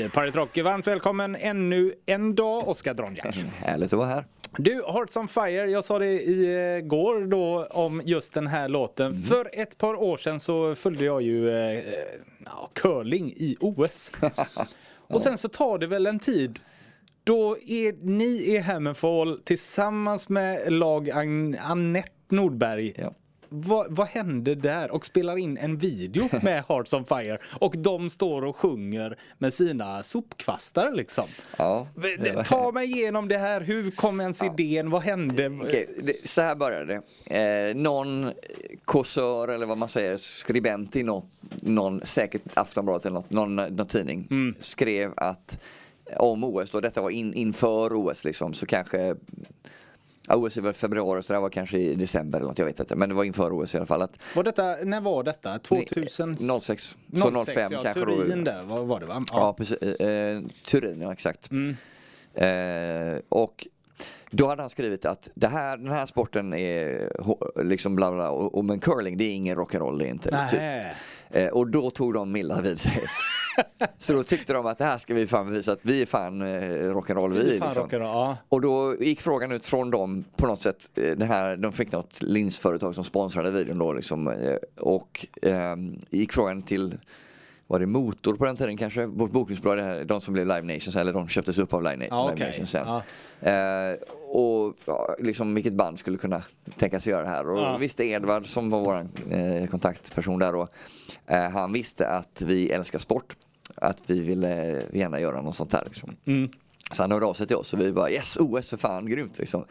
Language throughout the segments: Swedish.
i Pirate Rock. Varmt välkommen ännu en dag, Oskar Dronjak. Härligt att vara här. Du, Hearts on Fire, jag sa det igår då om just den här låten. Mm. För ett par år sedan så följde jag ju eh, curling i OS. Och sen så tar det väl en tid då är ni i Hammerfall tillsammans med lag Annette Nordberg. Ja vad, vad hände där? Och spelar in en video med Hearts on Fire. Och de står och sjunger med sina sopkvastar liksom. Ja, Ta mig igenom det här. Hur kom ens ja. idén? Vad hände? Okay, så här började det. Eh, någon kåsör eller vad man säger, skribent i något, någon, säkert Aftonbladet eller något, någon, någon tidning mm. skrev att om OS, då detta var in, inför OS liksom, så kanske Ja, OS är väl februari så det var kanske i december eller något, jag vet inte. Men det var inför OS i alla fall. Att, var detta, när var detta? 2000? 06. Så 05 ja, kanske Turin då. där var, var det va? Ja, ja precis. Eh, Turin, ja exakt. Mm. Eh, och då hade han skrivit att det här, den här sporten är liksom bla bla och, och men curling det är ingen rock'n'roll det är inte. Typ. Eh, och då tog de illa vid sig. så då tyckte de att det här ska vi fan bevisa att vi är fan eh, rock'n'roll vi. Fan liksom. rock'n'roll, ja. Och då gick frågan ut från dem på något sätt. Eh, det här, de fick något linsföretag som sponsrade videon då liksom. Eh, och eh, gick frågan till var det Motor på den tiden kanske? Vårt bokningsbolag, de som blev Live Nations eller de köptes upp av Live, ah, okay. Nations sen. Ah. Eh, och ja, liksom vilket band skulle kunna tänka sig göra det här. Och ah. visste Edvard som var vår eh, kontaktperson där då. Eh, han visste att vi älskar sport. Att vi ville gärna göra något sånt här liksom. Mm. Så han hörde av sig till oss och vi bara yes OS för fan grymt liksom.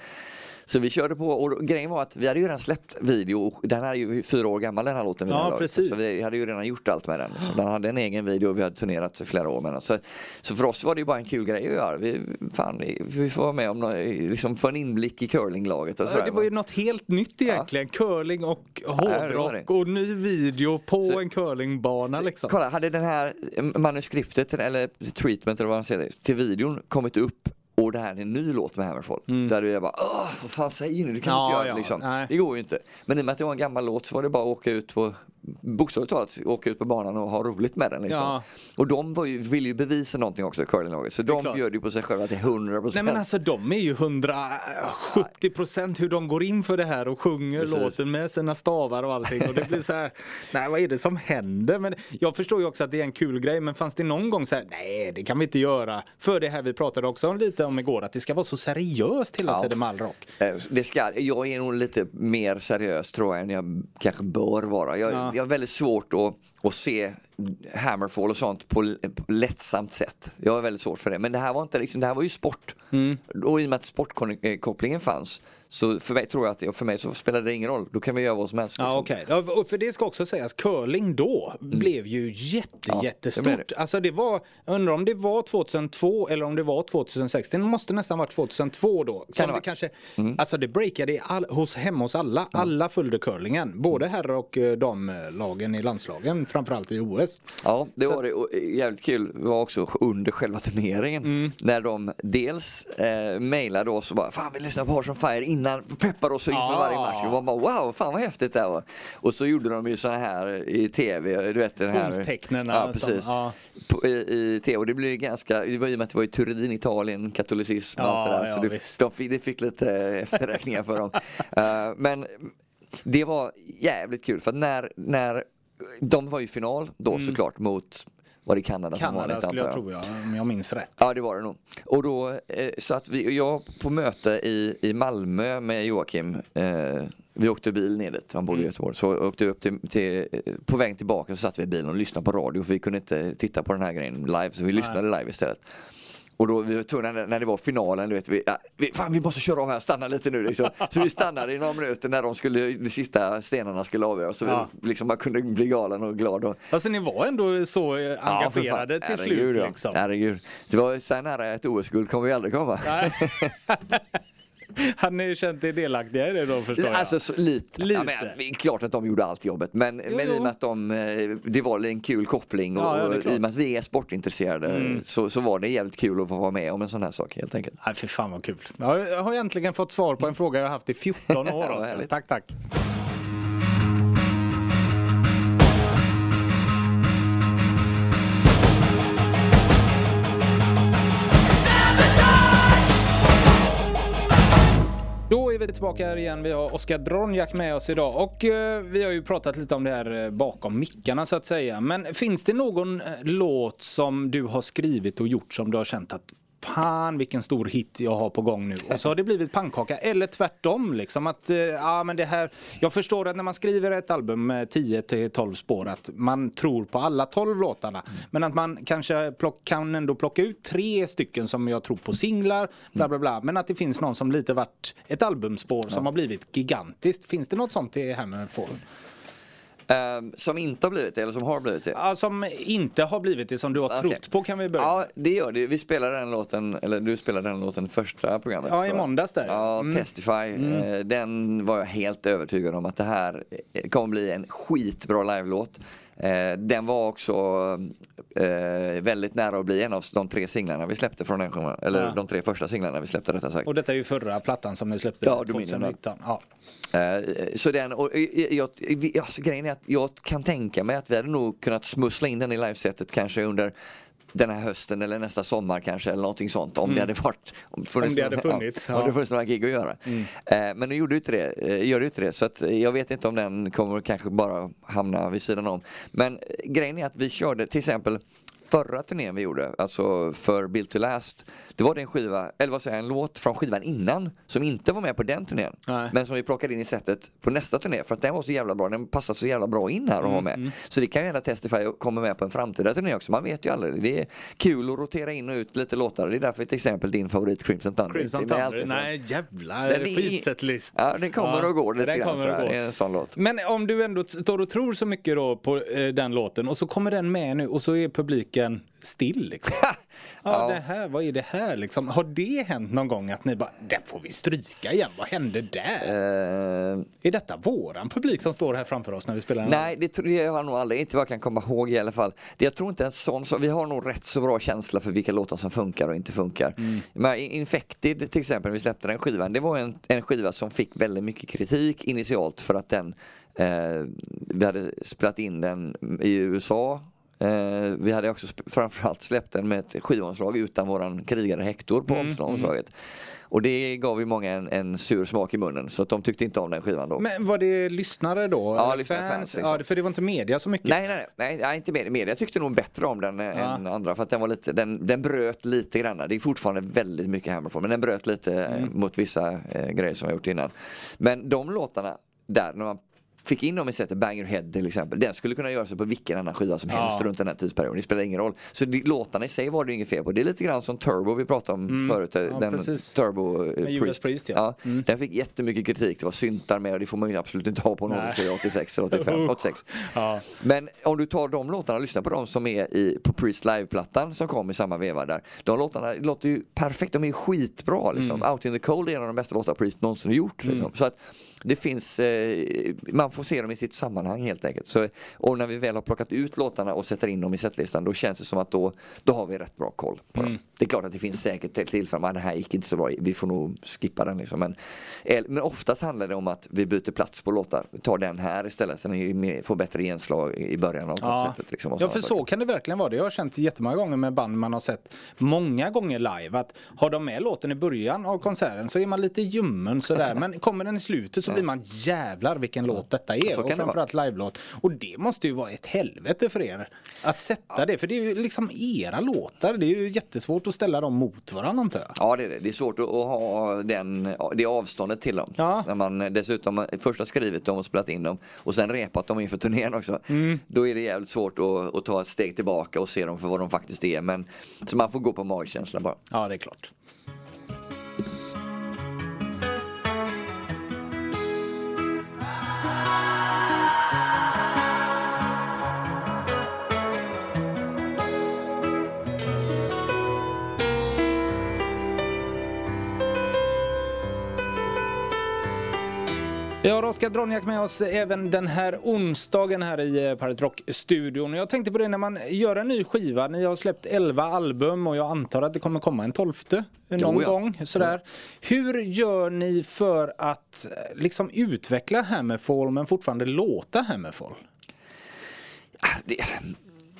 Så vi körde på och grejen var att vi hade ju redan släppt video. Den här är ju fyra år gammal den här låten. Ja, precis. Så vi hade ju redan gjort allt med den. Så den hade en egen video och vi hade turnerat i flera år med den. Så, så för oss var det ju bara en kul grej att göra. Vi, fan, vi får vara med om liksom få en inblick i curlinglaget. Och ja, det var ju något helt nytt egentligen. Ja. Curling och hårdrock ja, och ny video på så, en curlingbana så, liksom. Kolla, hade den här manuskriptet eller treatment eller vad man säger till videon kommit upp och det här är en ny låt med Hammerfall. Mm. Där jag bara, Åh, vad fan säger ni? Det kan ja, inte göra ja, liksom. Det går ju inte. Men i och med att det var en gammal låt så var det bara att åka ut på bokstavligt talat åka ut på banan och ha roligt med den. Liksom. Ja. Och de ju, ville ju bevisa någonting också, curlinglaget. Så de bjöd ju på sig själva till 100%. Nej men alltså de är ju 170% hur de går in för det här och sjunger Precis. låten med sina stavar och allting. Och det blir så här, nej vad är det som händer? Men jag förstår ju också att det är en kul grej, men fanns det någon gång så här, nej det kan vi inte göra. För det här vi pratade också om lite om igår, att det ska vara så seriöst hela ja. tiden med all rock. Eh, det ska, jag är nog lite mer seriös tror jag än jag kanske bör vara. Jag, ja jag har väldigt svårt att, att se Hammerfall och sånt på, på lättsamt sätt. Jag har väldigt svårt för det. Men det här var inte liksom, det här var ju sport. Mm. Och i och med att sportkopplingen fanns så för mig tror jag att för mig så spelar det ingen roll. Då kan vi göra vad som helst. Ja, okay. ja, och för det ska också sägas, curling då mm. blev ju jätte, ja, jättestort. Det. Alltså det var, jag undrar om det var 2002 eller om det var 2006. Det måste nästan varit 2002 då. Kan det, det kanske, mm. Alltså det breakade all, hos, hemma hos alla. Ja. Alla följde curlingen. Både herr och eh, damlagen i landslagen, framförallt i OS. Ja, det så var det. Och eh, jävligt kul var också under själva turneringen. Mm. När de dels eh, mejlade oss och bara, fan vi lyssnar på Horse on Fire innan, peppar oss inför ah. varje match. Och man bara wow, fan vad häftigt det var. Och så gjorde de ju sådana här i tv, du vet den här. Ja, precis. Som, ah. På, i, i, tv och det blev ganska, det var i och med att det var i Turin, Italien, katolicism och ah, allt det där. Ja, så det, de fick, det fick lite efterräkningar för dem. Uh, men det var jävligt kul för när, när de var ju final då mm. såklart mot var det Kanada, Kanada som vanligt skulle jag tro, ja, om jag minns rätt. Ja, det var det nog. Och då eh, satt vi, jag på möte i, i Malmö med Joakim. Eh, vi åkte bil ner dit, han bodde mm. i Göteborg. Så åkte vi upp till, till, på vägen tillbaka så satt vi i bilen och lyssnade på radio för vi kunde inte titta på den här grejen live så vi lyssnade live istället. Och då vi var tvungna när det var finalen, du vet, vi, vi, fan vi måste köra av här, stanna lite nu liksom. Så vi stannade i några minuter när de skulle, de sista stenarna skulle avgöras. Så ja. vi liksom, man kunde bli galen och glad. Och... Alltså ni var ändå så engagerade ja, till Herregud, slut ja. liksom. Herregud. Det var så nära ett OS-guld kommer vi aldrig komma. Hade ni känt er delaktiga i det då förstår jag? Alltså så, lite. lite. Ja, men, klart att de gjorde allt jobbet men, jo, men i och med att de, eh, det var en kul koppling och, ja, och i och med att vi är sportintresserade mm. så, så var det jävligt kul att få vara med om en sån här sak helt enkelt. Nej, för fan vad kul. Jag har äntligen fått svar på en fråga jag haft i 14 år. ja, tack, Då är vi tillbaka här igen. Vi har Oskar Dronjak med oss idag och eh, vi har ju pratat lite om det här eh, bakom mickarna så att säga. Men finns det någon eh, låt som du har skrivit och gjort som du har känt att fan vilken stor hit jag har på gång nu. Och så har det blivit pannkaka. Eller tvärtom liksom att, eh, ja men det här, jag förstår att när man skriver ett album med 10 till 12 spår att man tror på alla 12 låtarna. Mm. Men att man kanske plock, kan ändå plocka ut tre stycken som jag tror på singlar, bla bla bla. Men att det finns någon som lite varit ett albumspår ja. som har blivit gigantiskt. Finns det något sånt i Hammerfall? Um, som inte har blivit det eller som har blivit det? Ja, som inte har blivit det som du har okay. trott på kan vi börja Ja, det gör det. Vi spelade den låten, eller du spelade den låten första programmet. Ja, i måndags där. Ja, mm. Testify. Mm. Uh, den var jag helt övertygad om att det här kommer bli en skitbra live-låt. Uh, den var också uh, väldigt nära att bli en av de tre singlarna vi släppte från den eller ja. de tre första singlarna vi släppte rättare sagt. Och detta är ju förra plattan som ni släppte ja, 2019. Ja. Uh, så den, och jag, jag, alltså, grejen är att jag kan tänka mig att vi hade nog kunnat smussla in den i livesetet kanske under den här hösten eller nästa sommar kanske eller någonting sånt om mm. det hade varit om, om det hade funnits, ja, ja. Om det funnits några gig att göra. Mm. Eh, men nu gjorde inte det, eh, gör det inte det så att jag vet inte om den kommer kanske bara hamna vid sidan om. Men grejen är att vi körde till exempel förra turnén vi gjorde, alltså för Build to Last, det var det en skiva, eller vad säger jag, en låt från skivan innan som inte var med på den turnén. Nej. Men som vi plockade in i setet på nästa turné för att den var så jävla bra, den passar så jävla bra in här att mm, ha med. Mm. Så det kan ju hända Testify kommer med på en framtida turné också, man vet ju aldrig. Det är kul att rotera in och ut lite låtar, det är därför till exempel din favorit Crimson Thunder. Crimson Thunder, nej jävlar, skitsetlist. Ja, den kommer ja, och går lite grann sådär, det är en sån låt. Men om du ändå står och tror så mycket då på eh, den låten och så kommer den med nu och så är publiken still. Liksom. ja, ja. Det här, vad är det här liksom? Har det hänt någon gång att ni bara, den får vi stryka igen, vad hände där? Uh... Är detta våran publik som står här framför oss när vi spelar? Nej, det tror jag nog aldrig, inte vad jag kan komma ihåg i alla fall. Jag tror inte en sån, så vi har nog rätt så bra känsla för vilka låtar som funkar och inte funkar. Mm. Men Infected till exempel, vi släppte den skivan, det var en, en skiva som fick väldigt mycket kritik initialt för att den eh, vi hade spelat in den i USA Eh, vi hade också framförallt släppt den med ett skivomslag utan våran krigare Hector på mm, omslaget. Mm. Och det gav ju många en, en, sur smak i munnen så att de tyckte inte om den skivan då. Men var det lyssnare då? Ja, lyssnare fans. fans liksom. ja, för det var inte media så mycket? Nej, nej, nej, nej inte media. Media tyckte nog bättre om den ja. än andra för att den var lite, den, den bröt lite grann. Det är fortfarande väldigt mycket Hammerfall men den bröt lite mm. mot vissa eh, grejer som jag gjort innan. Men de låtarna där, när man fick in dem i sättet Bang Your Head till exempel. Den skulle kunna göra sig på vilken annan skiva som helst ja. runt den här tidsperioden. Det spelar ingen roll. Så det, låtarna i sig var det inget fel på. Det är lite grann som Turbo vi pratade om mm. förut. Ja, den precis. Turbo uh, Priest. Priest. ja. ja mm. Den fick jättemycket kritik. Det var syntar med och det får man ju absolut inte ha på någon skiva 86 eller 85, 86. Ja. Men om du tar de låtarna och lyssnar på de som är i, på Priest live-plattan som kom i samma veva där. De låtarna låter ju perfekt. De är skitbra liksom. Mm. Out in the Cold är en av de bästa låtar Priest någonsin har gjort. Liksom. Mm. Så att det finns, eh, man får se dem i sitt sammanhang helt enkelt. Så, och när vi väl har plockat ut låtarna och sätter in dem i setlistan då känns det som att då, då har vi rätt bra koll på mm. dem. Det är klart att det finns säkert tillfällen, men det här gick inte så bra, vi får nog skippa den liksom. Men, men oftast handlar det om att vi byter plats på låtar, vi tar den här istället, så den får bättre genslag i början av konceptet. Ja, liksom, ja för så kan det verkligen vara. Det har jag känt jättemånga gånger med band man har sett många gånger live. Att har de med låten i början av konserten så är man lite ljummen sådär. men kommer den i slutet så blir man jävlar vilken låt detta är. Och framförallt live-låt. Och det måste ju vara ett helvete för er. Att sätta det. För det är ju liksom era låtar. Det är ju jättesvårt att ställa dem mot varandra antar jag. Ja det är det. Det är svårt att ha den, det avståndet till dem. Ja. När man dessutom först har skrivit dem och spelat in dem och sen repat dem inför turnén också. Mm. Då är det jävligt svårt att, att ta ett steg tillbaka och se dem för vad de faktiskt är. Men, så man får gå på magkänsla bara. Ja det är klart. Vi har Oskar Dronjak med oss även den här onsdagen här i eh, Pirate Rock-studion. Jag tänkte på det när man gör en ny skiva. Ni har släppt 11 album och jag antar att det kommer komma en tolfte någon jo, ja. gång. Sådär. Hur gör ni för att eh, liksom utveckla Hammerfall men fortfarande låta Hammerfall? Det,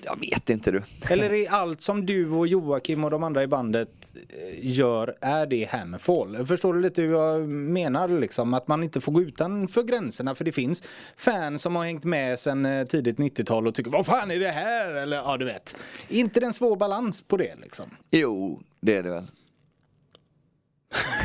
Jag vet inte du. Eller är allt som du och Joakim och de andra i bandet eh, gör, är det Hammerfall? Förstår du lite hur jag menar liksom? Att man inte får gå utanför gränserna för det finns fans som har hängt med sedan eh, tidigt 90-tal och tycker vad fan är det här? Eller ja, du vet. Inte det en svår balans på det liksom? Jo, det är det väl.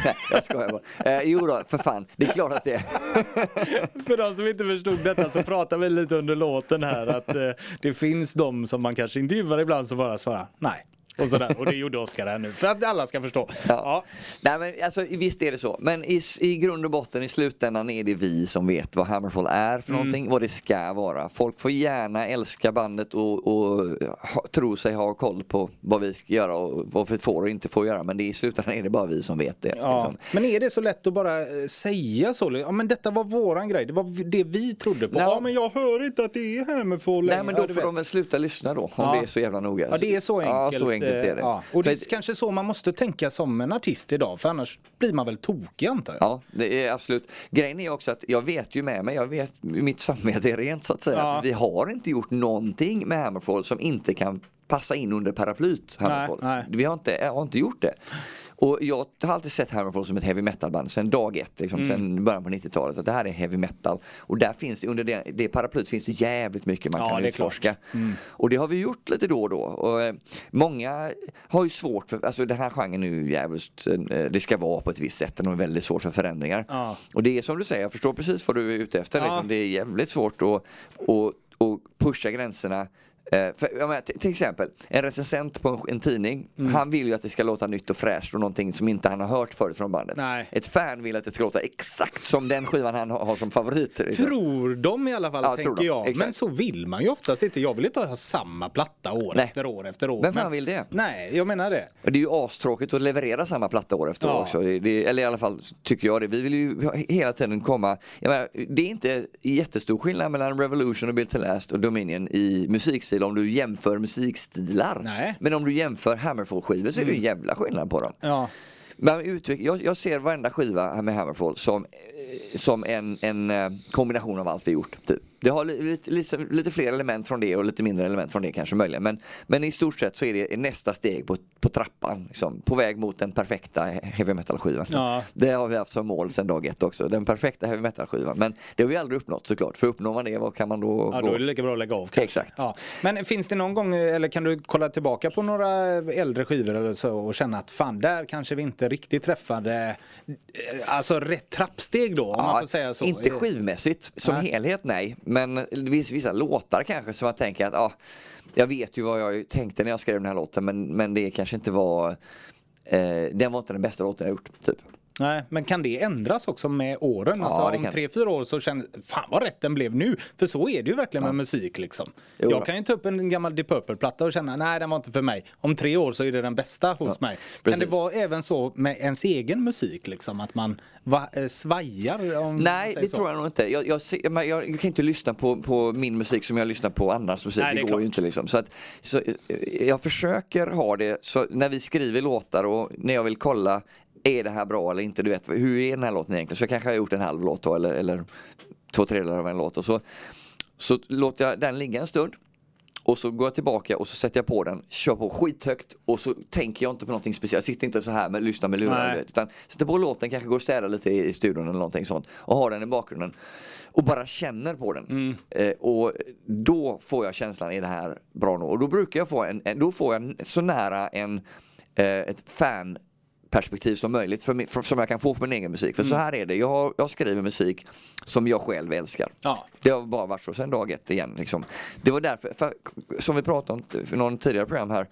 Nej, jag skojar bara. Eh, jo då, för fan. Det är klart att det är. För de som inte förstod detta så pratar vi lite under låten här att eh, det finns de som man kanske intervjuar ibland som bara svarar nej. Och, sådär. och det gjorde Oskar här nu för att alla ska förstå. Ja. ja. Nej, men alltså, visst är det så. Men i, i grund och botten i slutändan är det vi som vet vad Hammerfall är för mm. någonting, vad det ska vara. Folk får gärna älska bandet och, och ha, tro sig ha koll på vad vi ska göra och vad vi får och inte får göra. Men det, i slutändan är det bara vi som vet det. Ja. Liksom. Men är det så lätt att bara eh, säga så? Ja men detta var våran grej, det var det vi trodde på. Nej. Ja men jag hör inte att det är Hammerfall Nej men då får de väl sluta lyssna då om ja. det är så jävla noga. Ja det är så enkelt. Ja så enkelt är det. Ja. Och det är kanske så man måste tänka som en artist idag för annars blir man väl tokig antar jag. Ja, det är absolut. Grejen är också att jag vet ju med mig, jag vet, mitt samvete är rent så att säga. Ja. Vi har inte gjort någonting med Hammerfall som inte kan passa in under paraplyt. Hammerfall. Nej, nej. Vi har inte, har inte gjort det. Och jag har alltid sett Hammerfall som ett heavy metal band sen dag ett, liksom, mm. sen början på 90-talet. Att det här är heavy metal. Och där finns under det, det paraplyt finns det jävligt mycket man ja, kan utforska. Mm. Och det har vi gjort lite då och då. Och, eh, många har ju svårt för, alltså den här genren är ju jävligt, eh, det ska vara på ett visst sätt. Den har väldigt svårt för förändringar. Ja. Och det är som du säger, jag förstår precis vad du är ute efter. Ja. Liksom. Det är jävligt svårt att, att, att pusha gränserna för, menar, till exempel, en recensent på en, en tidning, mm. han vill ju att det ska låta nytt och fräscht och någonting som inte han har hört förut från bandet. Nej. Ett fan vill att det ska låta exakt som den skivan han har, som favorit. Liksom. Tror de i alla fall, ja, tänker jag. Exakt. Men så vill man ju oftast inte. Jag vill inte ha samma platta år Nej. efter år efter år. Vem fan vill det? Nej, jag menar det. Det är ju astråkigt att leverera samma platta år efter ja. år också. Det, det, eller i alla fall tycker jag det. Vi vill ju hela tiden komma, menar, det är inte jättestor skillnad mellan Revolution och Built to Last och Dominion i musikstil om du jämför musikstilar. Nej. Men om du jämför Hammerfall-skivor så är det mm. en jävla skillnad på dem. Ja. Men jag, jag ser varenda skiva med Hammerfall som, eh, som en, en eh, kombination av allt vi gjort. Typ. Det har lite, lite, lite, fler element från det och lite mindre element från det kanske möjligen. Men, men i stort sett så är det nästa steg på, på trappan. Liksom, på väg mot den perfekta heavy metal-skivan. Ja. Det har vi haft som mål sedan dag ett också. Den perfekta heavy metal-skivan. Men det har vi aldrig uppnått såklart. För uppnår man det, vad kan man då Ja, gå? då är det lika bra att lägga av kanske. Exakt. Ja. Men finns det någon gång, eller kan du kolla tillbaka på några äldre skivor eller så och känna att fan, där kanske vi inte riktigt träffade eh, alltså rätt trappsteg då, om ja, man får säga så. Inte skivmässigt, som nej. helhet nej. Men det finns vissa låtar kanske som jag tänker att, ja, jag vet ju vad jag tänkte när jag skrev den här låten men, men det kanske inte var, eh, den var inte den bästa låten jag gjort. Typ. Nej, men kan det ändras också med åren? Ja, alltså, om tre, fyra år så känner fan vad rätt den blev nu. För så är det ju verkligen ja. med musik liksom. Jo, jag kan ju ta upp en gammal Deep Purple-platta och känna nej den var inte för mig. Om tre år så är det den bästa hos ja, mig. Precis. Kan det vara även så med ens egen musik liksom? Att man va, eh, svajar? Om nej, det så. tror jag nog inte. Jag, jag, jag, jag, kan inte lyssna på, på min musik som jag lyssnar på andras musik. Nej, det, det går klart. ju inte liksom. Så, att, så eh, jag försöker ha det så när vi skriver låtar och när jag vill kolla är det här bra eller inte? Du vet, hur är den här låten egentligen? Så jag kanske har gjort en halv låt då, eller, eller två tredjedelar av en låt och så, så låter jag den ligga en stund och så går jag tillbaka och så sätter jag på den, kör på skithögt och så tänker jag inte på någonting speciellt. Jag sitter inte så här med lyssnar med lurar utan sätter på låten, kanske går och städar lite i studion eller någonting sånt och har den i bakgrunden. Och bara känner på den. Mm. Eh, och då får jag känslan, är det här bra nog? Och då brukar jag få en, då får jag så nära en, eh, ett fan perspektiv som möjligt för, för, som jag kan få på min egen musik. För mm. så här är det, jag, jag skriver musik som jag själv älskar. Ja. Det har bara varit så sen dag ett igen. Liksom. Det var därför, för, som vi pratade om i någon tidigare program här,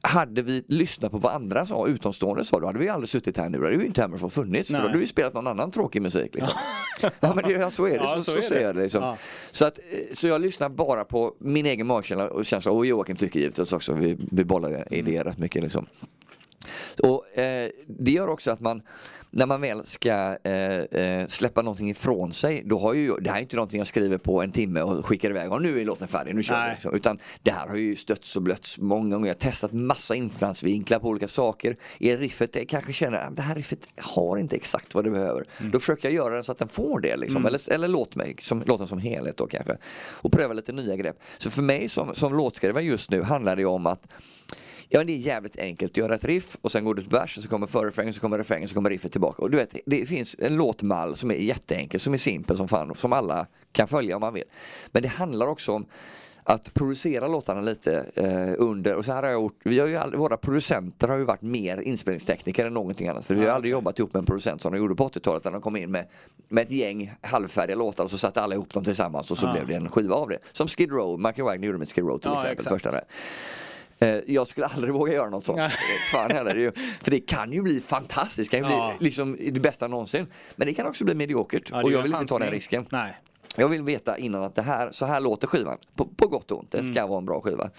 hade vi lyssnat på vad andra sa, utomstående sa, då hade vi aldrig suttit här nu. Då hade ju inte Hammerfall funnits. För då hade vi spelat någon annan tråkig musik. Liksom. ja men det, så är det, ja, så, så, så, ser jag det. Liksom. Ja. Så, att, så jag lyssnar bara på min egen magkänsla och känsla och Joakim tycker givetvis också, vi, vi bollar idéer rätt mycket. Liksom. Och eh, Det gör också att man när man väl ska eh, eh, släppa någonting ifrån sig, då har ju, det här är inte någonting jag skriver på en timme och skickar iväg och nu är låten färdig, nu kör vi. Liksom. Utan det här har ju stötts och blötts många gånger. Jag har testat massa infallsvinklar på olika saker. Är riffet, jag kanske känner att det här riffet har inte exakt vad det behöver. Mm. Då försöker jag göra den så att den får det liksom. Mm. Eller, eller låt mig, som, låten som helhet då kanske. Och pröva lite nya grepp. Så för mig som, som låtskrivare just nu handlar det om att Ja det är jävligt enkelt att göra ett riff och sen går det ett vers, så kommer förrefrängen, så kommer refrängen, så kommer riffet tillbaka. Och du vet, det finns en låtmall som är jätteenkel, som är simpel som fan, som alla kan följa om man vill. Men det handlar också om att producera låtarna lite eh, under, och så här har jag gjort, vi har ju aldrig, våra producenter har ju varit mer inspelningstekniker än någonting annat. För vi har aldrig jobbat ihop med en producent som de gjorde på 80-talet när de kom in med, med ett gäng halvfärdiga låtar och så satte alla ihop dem tillsammans och så ja. blev det en skiva av det. Som Skid Row, Michael Wagner gjorde med Skid Row till ja, exempel. Första där. Eh, jag skulle aldrig våga göra något sånt. Fan heller. För det kan ju bli fantastiskt, det kan ju ja. bli liksom det bästa någonsin. Men det kan också bli mediokert ja, och jag vill inte ta den risken. Nej. Jag vill veta innan att det här, så här låter skivan. På, på gott och ont, det ska mm. vara en bra skiva.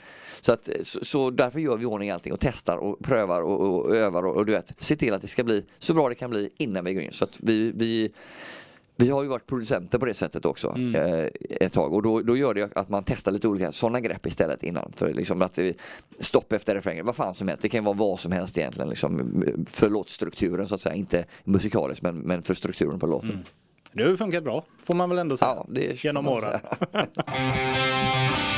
Så, att, så, så, därför gör vi ordning allting och testar och prövar och, och, och övar och, och, du vet, se till att det ska bli så bra det kan bli innan vi går in. Så att vi, vi vi har ju varit producenter på det sättet också mm. eh, ett tag och då, då gör det att man testar lite olika sådana grepp istället innan. För liksom att det, stopp efter refrängen, vad fan som helst. Det kan vara vad som helst egentligen liksom, för låtstrukturen så att säga. Inte musikaliskt men, men för strukturen på låten. Mm. Det har funkat bra får man väl ändå säga. Ja, genom åren.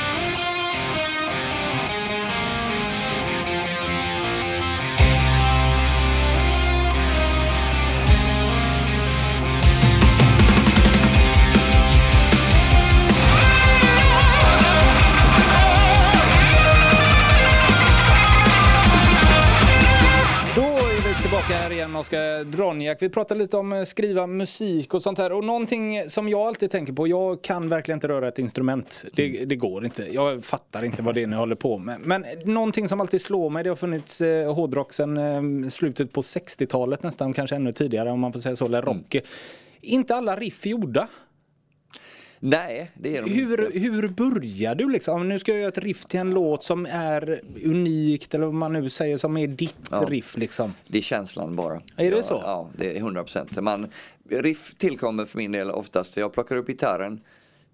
tillbaka här igen Oskar Dronjak. Vi pratade lite om att eh, skriva musik och sånt här. Och någonting som jag alltid tänker på, jag kan verkligen inte röra ett instrument. Det, det går inte. Jag fattar inte vad det är ni håller på med. Men någonting som alltid slår mig, det har funnits eh, hårdrock sedan eh, slutet på 60-talet nästan, kanske ännu tidigare om man får säga så, eller rock. Mm. Inte alla riff gjorda. Nej, det är de hur, inte. Hur börjar du liksom? Nu ska jag göra ett riff till en låt som är unikt eller vad man nu säger som är ditt ja. riff liksom. Det är känslan bara. Är det så? Ja, det är 100 procent. Riff tillkommer för min del oftast, jag plockar upp gitarren,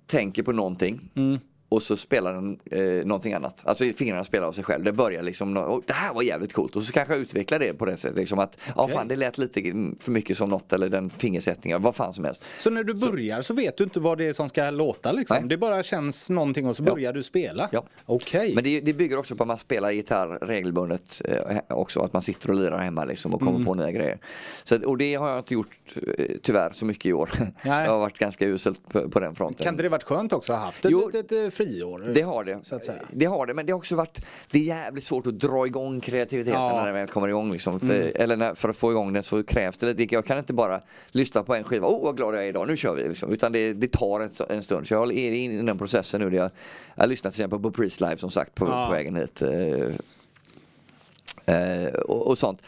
tänker på någonting. Mm och så spelar den eh, någonting annat. Alltså fingrarna spelar av sig själv. Det börjar liksom, oh, det här var jävligt coolt och så kanske jag utvecklar det på det sättet. Liksom att, ja okay. fan det lät lite för mycket som något eller den fingersättningen, vad fan som helst. Så när du börjar så, så vet du inte vad det är som ska låta liksom? Nej. Det bara känns någonting och så börjar ja. du spela? Ja. Okej. Okay. Men det, det, bygger också på att man spelar gitarr regelbundet eh, också. Att man sitter och lirar hemma liksom och kommer mm. på nya grejer. Så, och det har jag inte gjort eh, tyvärr så mycket i år. Nej. jag har varit ganska uselt på, på den fronten. Kan inte det varit skönt också att ha haft ett jo, friår. Det har det. Så att säga. Det har det, men det har också varit, det är jävligt svårt att dra igång kreativiteten ja. när den väl kommer igång. Liksom. För, mm. Eller när, för att få igång den så krävs det lite. Jag kan inte bara lyssna på en skiva, oh, vad glad jag är idag, nu kör vi. Liksom. Utan det, det tar en, en stund. Så jag är inne i den processen nu. Där jag, jag lyssnar till exempel på Priest Live som sagt på, ja. på vägen hit. Uh, uh, och, och sånt.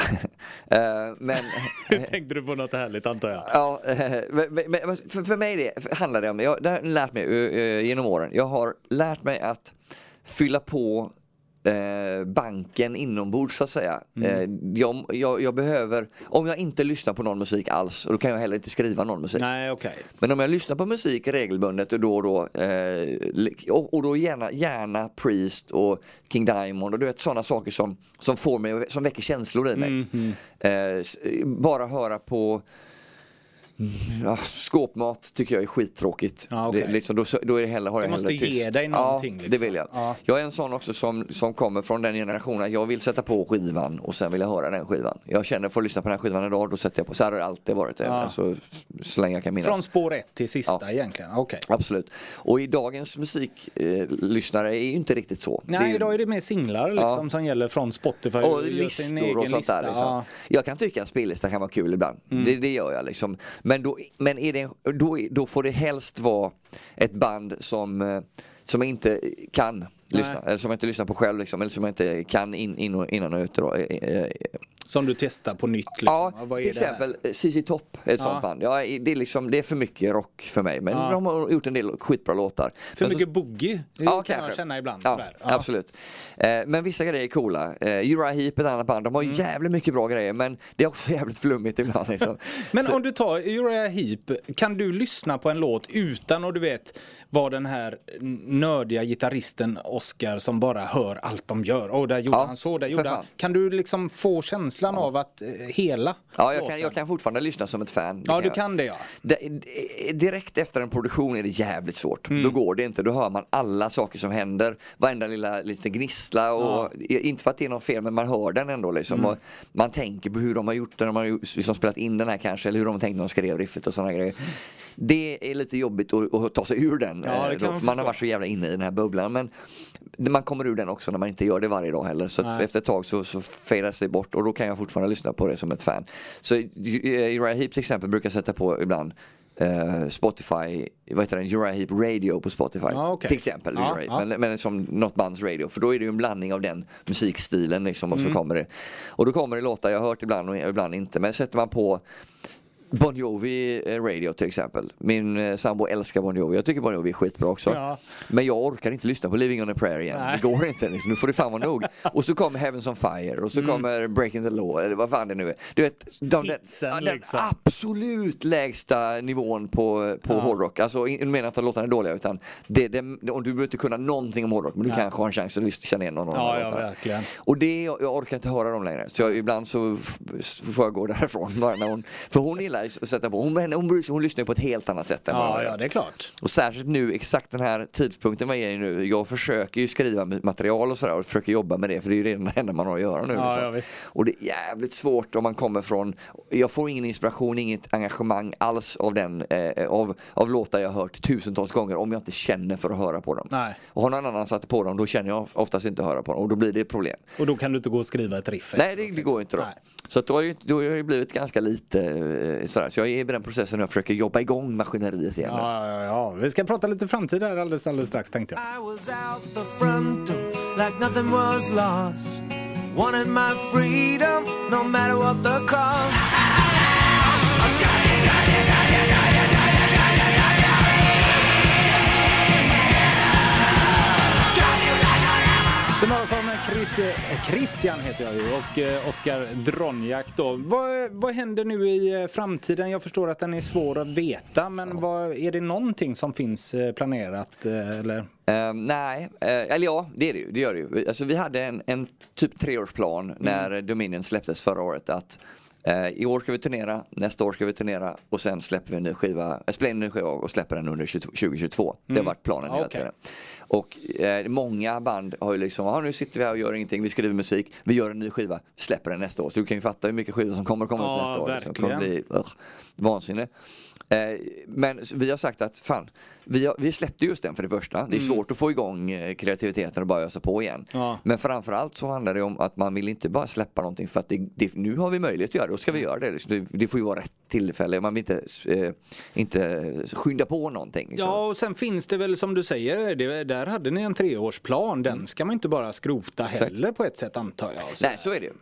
Uh, men... Tänkte du på något härligt antar jag? Ja, uh, men, för, för, mig det, handlar det om, jag det har lärt mig uh, genom åren, jag har lärt mig att fylla på eh, banken inombords så att säga. Mm. Eh, jag, jag, jag, behöver, om jag inte lyssnar på någon musik alls, då kan jag heller inte skriva någon musik. Nej, okay. Men om jag lyssnar på musik regelbundet och då och då, eh, och, och, då gärna, gärna Priest och King Diamond och du vet sådana saker som, som får mig, som väcker känslor i mig. Mm. bara höra på Ja, skåpmat tycker jag är skittråkigt. Ja, okay. det, liksom, då, då är det heller, har jag måste hellre ge dig någonting. Ja, liksom. det vill jag. Ja. Jag är en sån också som, som kommer från den generationen. Jag vill sätta på skivan och sen vill jag höra den skivan. Jag känner för att lyssna på den här skivan idag, då sätter jag på. Så här har det alltid varit. Ja. Alltså, så länge jag kan minnas. Från spår ett till sista ja. egentligen? Okay. Absolut. Och i dagens musiklyssnare eh, är ju inte riktigt så. Nej, är... idag är det mer singlar liksom, som gäller från Spotify. Och listor och sånt där. Liksom. Jag kan tycka att spellista kan vara kul ibland. Mm. Det, det gör jag liksom. Men, då, men är det, då, då får det helst vara ett band som, eh, som inte kan lyssna, eller som jag inte lyssnar på själv liksom, eller som jag inte kan in, in och, innan och ut. Då. Eh, eh, Som du testar på nytt liksom. Ja, Vad är till exempel eh, ZZ Top, ett Ja. sånt band. Ja, det, är liksom, det är för mycket rock för mig, men Ja. de har gjort en del skitbra låtar. För Men så- mycket boogie det Ja, kan kanske. jag känna ibland. Ja, sådär. absolut. Eh, men vissa grejer är coola. Eh, Uriah Heep, ett annat band, de har Mm. jävligt mycket bra grejer men det är också jävligt flummigt ibland. Liksom. Men Så- om du tar Uriah Heep, kan du lyssna på en låt utan att du vet vad den här nördiga gitarristen Oscar som bara hör allt de gör. Och där gjorde Ja, han så, där gjorde han. Kan du liksom få känslan av att eh, hela Ja, jag låten? kan, jag kan fortfarande lyssna som ett fan. Det Ja, du jag. kan det ja. Det- direkt efter en produktion är det jävligt svårt. Mm. Då går det inte. Då hör man alla saker som händer. Varenda lilla liten gnissla. Och, Inte för att det är något fel men man hör den ändå. Liksom. Mm. Man tänker på hur de har gjort det. De har liksom spelat in den här kanske. Eller hur de har tänkt när de skrev riffet och sådana grejer. Det är lite jobbigt att, att ta sig ur den. Ja, eh, kan man man har varit så jävla inne i den här bubblan. Men man kommer ur den också när man inte gör det varje dag heller. Så efter ett tag så, så fadas det bort och då kan jag fortfarande lyssna på det som ett fan. Så eh, Uriah Heep till exempel brukar sätta på ibland eh, Spotify, vad heter den, Uriah Heep Radio på Spotify. Ja, okej. Till exempel. Heep. ja. Men, men som något bands radio. För då är det ju en blandning av den musikstilen liksom, och så Mm. kommer det. Och då kommer det låtar jag har hört ibland och ibland inte. Men sätter man på Bon Jovi eh, Radio till exempel. Min eh, sambo älskar Bon Jovi. Jag tycker Bon Jovi är skitbra också. Ja. Men jag orkar inte lyssna på Living on a prayer igen. Nej. Det går inte. Liksom. Nu får det fan vara nog. Och så kommer Heavens on Fire och så Mm. kommer Breaking the Law eller vad fan det nu är. Du vet, de, den, Hitsen, ja, den liksom. absolut lägsta nivån på, på Ja. hårdrock. Alltså, jag menar inte att låtarna är dåliga utan det, det, du behöver inte kunna någonting om hårdrock men du Nej. kanske har en chans att lyssna- känna igen någon av Ja, ja, verkligen. Och det, jag orkar inte höra dem längre. Så jag, ibland så får jag gå därifrån. Bara när hon, för hon gillar ju att sätta på, hon, hon, hon, hon lyssnar ju på ett helt annat sätt än Ja, ja, det är klart. Och särskilt nu, exakt den här tidpunkten vad är i nu. Jag försöker ju skriva material och sådär och försöker jobba med det för det är ju det enda man har att göra nu. Ja, liksom. ja, visst. och det är jävligt svårt om man kommer från, jag får ingen inspiration, inget engagemang alls av den, eh, av, av låtar jag har hört tusentals gånger om jag inte känner för att höra på dem. Nej. Och har någon annan satt på dem då känner jag oftast inte höra på dem och då blir det ett problem. Och då kan du inte gå och skriva ett riff Nej, det, det går inte då. Nej. Så att då har det ju- då har det blivit ganska lite eh, sådär. Så jag är i den processen och jag försöker jobba igång maskineriet igen. Ja, ja, ja. Vi ska prata lite framtid här alldeles, alldeles strax tänkte jag. I was out the front like nothing was lost. Wanted my freedom, no matter what the cost. Var med Chris, eh, Christian heter jag ju och eh, Oskar Dronjak då. Vad, vad händer nu i eh, framtiden? Jag förstår att den är svår att veta men vad, är det någonting som finns planerat eller? Ehm, nej, eh, eller ja det är det ju. Det gör det ju. Alltså, vi hade en, en typ treårsplan när Dominion släpptes förra året att eh, i år ska vi turnera, nästa år ska vi turnera och sen släpper vi en ny skiva, äh, spelar in en ny skiva och släpper den under 22 2022. Det har varit planen hela Okej. tiden. Och eh, många band har ju liksom, ah, nu sitter vi här och gör ingenting, vi skriver musik, vi gör en ny skiva, släpper den nästa år. Så du kan ju fatta hur mycket skivor som kommer komma Ja, ut nästa år. liksom. Det kommer bli ugh, vansinne. Eh, men vi har sagt att fan, vi, har, vi släppte just den för det första. Det är svårt att få igång eh, kreativiteten och bara ösa på igen. Ja. Men framförallt så handlar det om att man vill inte bara släppa någonting för att det, det, nu har vi möjlighet att göra det, då ska vi göra det. Liksom. Det, det får ju vara rätt tillfälle, man vill inte, eh, inte skynda på någonting. liksom. Ja och sen finns det väl som du säger, det, där hade ni en treårsplan. Den ska man inte bara skrota heller på ett sätt antar jag. Så- Nej, så är det ju.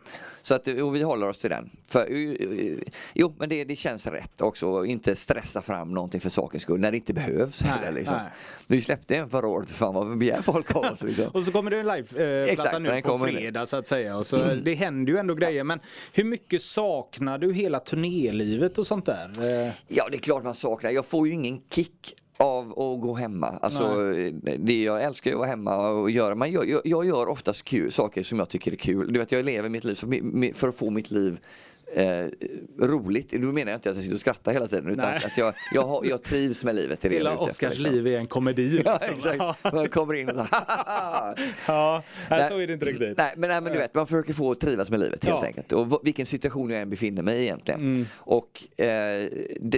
Så att och vi håller oss till den. För, eh, eh, jo, men det, det känns rätt också. Inte stressa fram någonting för sakens skull när det inte behövs. Nej, heller, liksom. nej. Vi släppte en förra året, fan vad begär folk av oss. Liksom. Och så kommer det en live-platta Exakt, nu på nu. fredag så att säga. Och så, Det händer ju ändå grejer. Men hur mycket saknar du hela turnélivet och sånt där? Eh, Ja, det är klart man saknar. Jag får ju ingen kick av att gå hemma. Alltså, det, jag älskar att vara hemma och göra. Men jag, jag, jag gör oftast kul, saker som jag tycker är kul. Du vet, jag lever mitt liv för, för att få mitt liv eh, roligt. Nu menar jag inte att jag sitter och skrattar hela tiden utan Nej. att jag, jag, jag trivs med livet. i det hela Oskars liksom. liv är en komedi. Ja, liksom. exakt. Man kommer in och så ja, Nej. så är det inte riktigt. Nej men, nej, men du vet, man försöker få trivas med livet helt Ja. enkelt. Och vilken situation jag än befinner mig i egentligen. Mm. Och eh,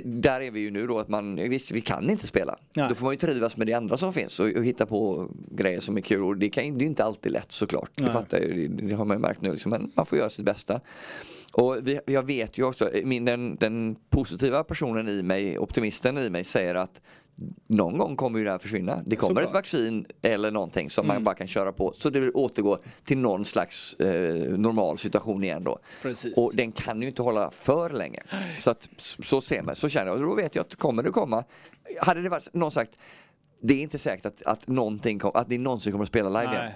där är vi ju nu då att man, visst vi kan inte spela. Nej. Då får man ju trivas med det andra som finns och, och hitta på grejer som är kul. Och det, kan, det är ju inte alltid lätt såklart. Det, fattar det, det har man ju märkt nu. Liksom. Men man får göra sitt bästa. Och vi, jag vet ju också, min, den, den positiva personen i mig, optimisten i mig säger att någon gång kommer ju det här försvinna. Det kommer ett vaccin eller någonting som Mm. man bara kan köra på så det återgår till någon slags eh, normal situation igen då. Precis. Och den kan ju inte hålla för länge. Så att så ser man, så känner jag. Och då vet jag att kommer det komma. Hade det varit någon sagt det är inte säkert att, att, någonting kom, att ni någonsin kommer att spela live igen.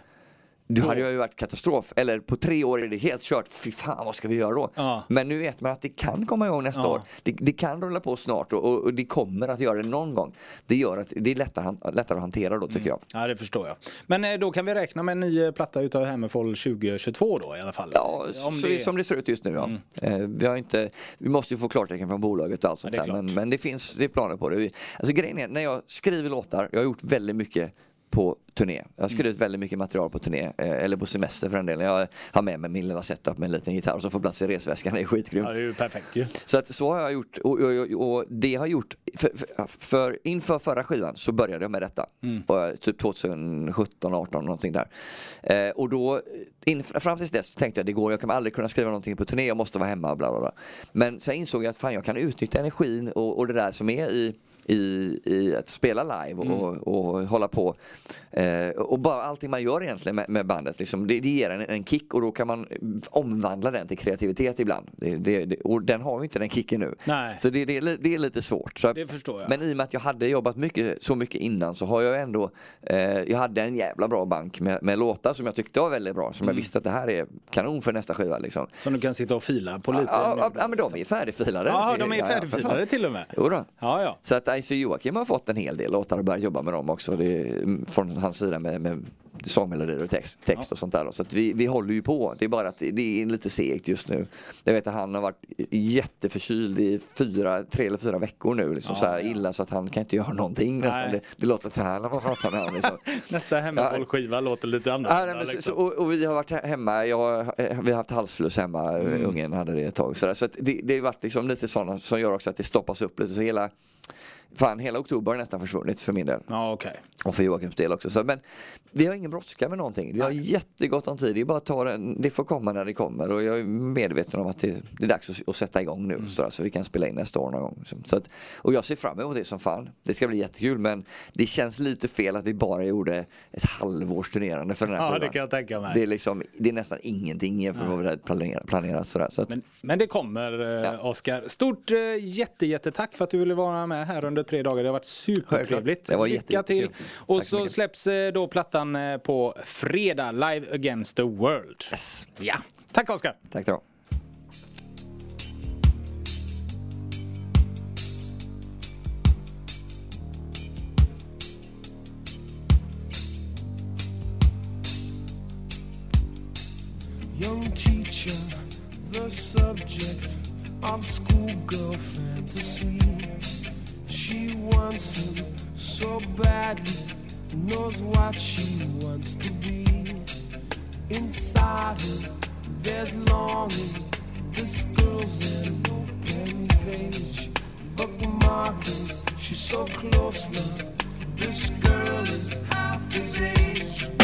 Det hade ju varit katastrof. Eller på tre år är det helt kört. Fy fan vad ska vi göra då? Ja. Men nu vet man att det kan komma igång nästa Ja. år. Det, det kan rulla på snart och, och, och det kommer att göra det någon gång. Det gör att det är lättare, lättare att hantera då Mm. tycker jag. Ja, det förstår jag. Men eh, då kan vi räkna med en ny eh, platta utav Hammerfall 2022 då i alla fall? Ja, Om så, det- som det ser ut just nu ja. Eh, vi, har inte, vi måste ju få klartecken från bolaget och allt sånt det är där. Men, men det finns det är planer på det. Vi, alltså grejen är, när jag skriver låtar, jag har gjort väldigt mycket på turné. Jag har Mm. skrivit väldigt mycket material på turné, eh, eller på semester för en del. Jag har med mig min lilla setup med en liten gitarr och så får plats i resväskan, det är skitgrymt. Ja, det är ju perfekt ju. Så att så har jag gjort och, och, och, det har gjort för, för, för inför förra skivan så började jag med detta. Och, typ 2017, 18 någonting där. Eh, och då in, fram tills dess tänkte jag det går, jag kommer aldrig kunna skriva någonting på turné, jag måste vara hemma bla bla bla. Men sen insåg jag att fan jag kan utnyttja energin och, och det där som är i i, i att spela live och, och hålla på. Eh, och bara allting man gör egentligen med, med bandet. Liksom, det, det ger en, en kick och då kan man omvandla den till kreativitet ibland. Det, det, och den har ju inte den kicken nu. Nej. Så det, är lite svårt. Så, Det förstår jag. Men i och med att jag hade jobbat mycket, så mycket innan så har jag ändå eh, Jag hade en jävla bra bank med, med låtar som jag tyckte var väldigt bra. Som jag visste att det här är kanon för nästa skiva. Liksom. Som du kan sitta och fila på lite. Ja, ja, ja men de är färdigfilade. Ja, de är Ja, ja, färdigfilade fan. till och med. Jo då. Ja, ja. Så att IC Joakim har fått en hel del låtar och börjat jobba med dem också. Det är, från hans sida med, med sångmelodier och text, text och sånt där. då. Så att vi, vi håller ju på. Det är bara att det, är lite segt just nu. Jag vet att han har varit jätteförkyld i fyra, tre eller fyra veckor nu. Liksom, Ja, så här ja. illa så att han kan inte göra någonting nästan. Det, det låter för här när man pratar med honom. Liksom. Nästa Hammerfall-skiva låter lite annorlunda. Ja, så, liksom. så, och, och vi har varit he- hemma, jag, eh, vi har haft halsfluss hemma, Mm. ungen hade det ett tag. Så, där, så det, det har varit liksom lite sådana som gör också att det stoppas upp lite. Så hela, fan, hela oktober har nästan försvunnit för min del. Ja, okej. Och för Joakims del också. Så, men vi har ingen brådska med någonting. Vi har jättegott om tid. Det är bara att ta den. Det får komma när det kommer. Och jag är medveten om att det, det är dags att, att sätta igång nu. Så, så vi kan spela in nästa år någon gång. Så att, och jag ser fram emot det som fan. Det ska bli jättekul. Men det känns lite fel att vi bara gjorde ett halvårs turnerande för den här Ja, skivan. det kan jag tänka mig. Det är, liksom, det är nästan ingenting jämfört med vad vi hade planerat. planerat sådär. Så att, Men, men det kommer, eh, Ja. Oskar. Stort eh, jätte, jättetack för att du ville vara med här under tre dagar. Det har varit supertrevligt. Självklart. Det var Lycka jätte- till. Och Tack så mycket. släpps eh, då plattan på fredag, Live Against the World. yes. Ja, tack Oskar. Tack då. Young teacher, the subject of schoolgirl fantasy. She wants him so badly, knows what she wants to be. Inside her, there's longing. This girl's an open page, bookmarking. She's so close now. This girl is half his age.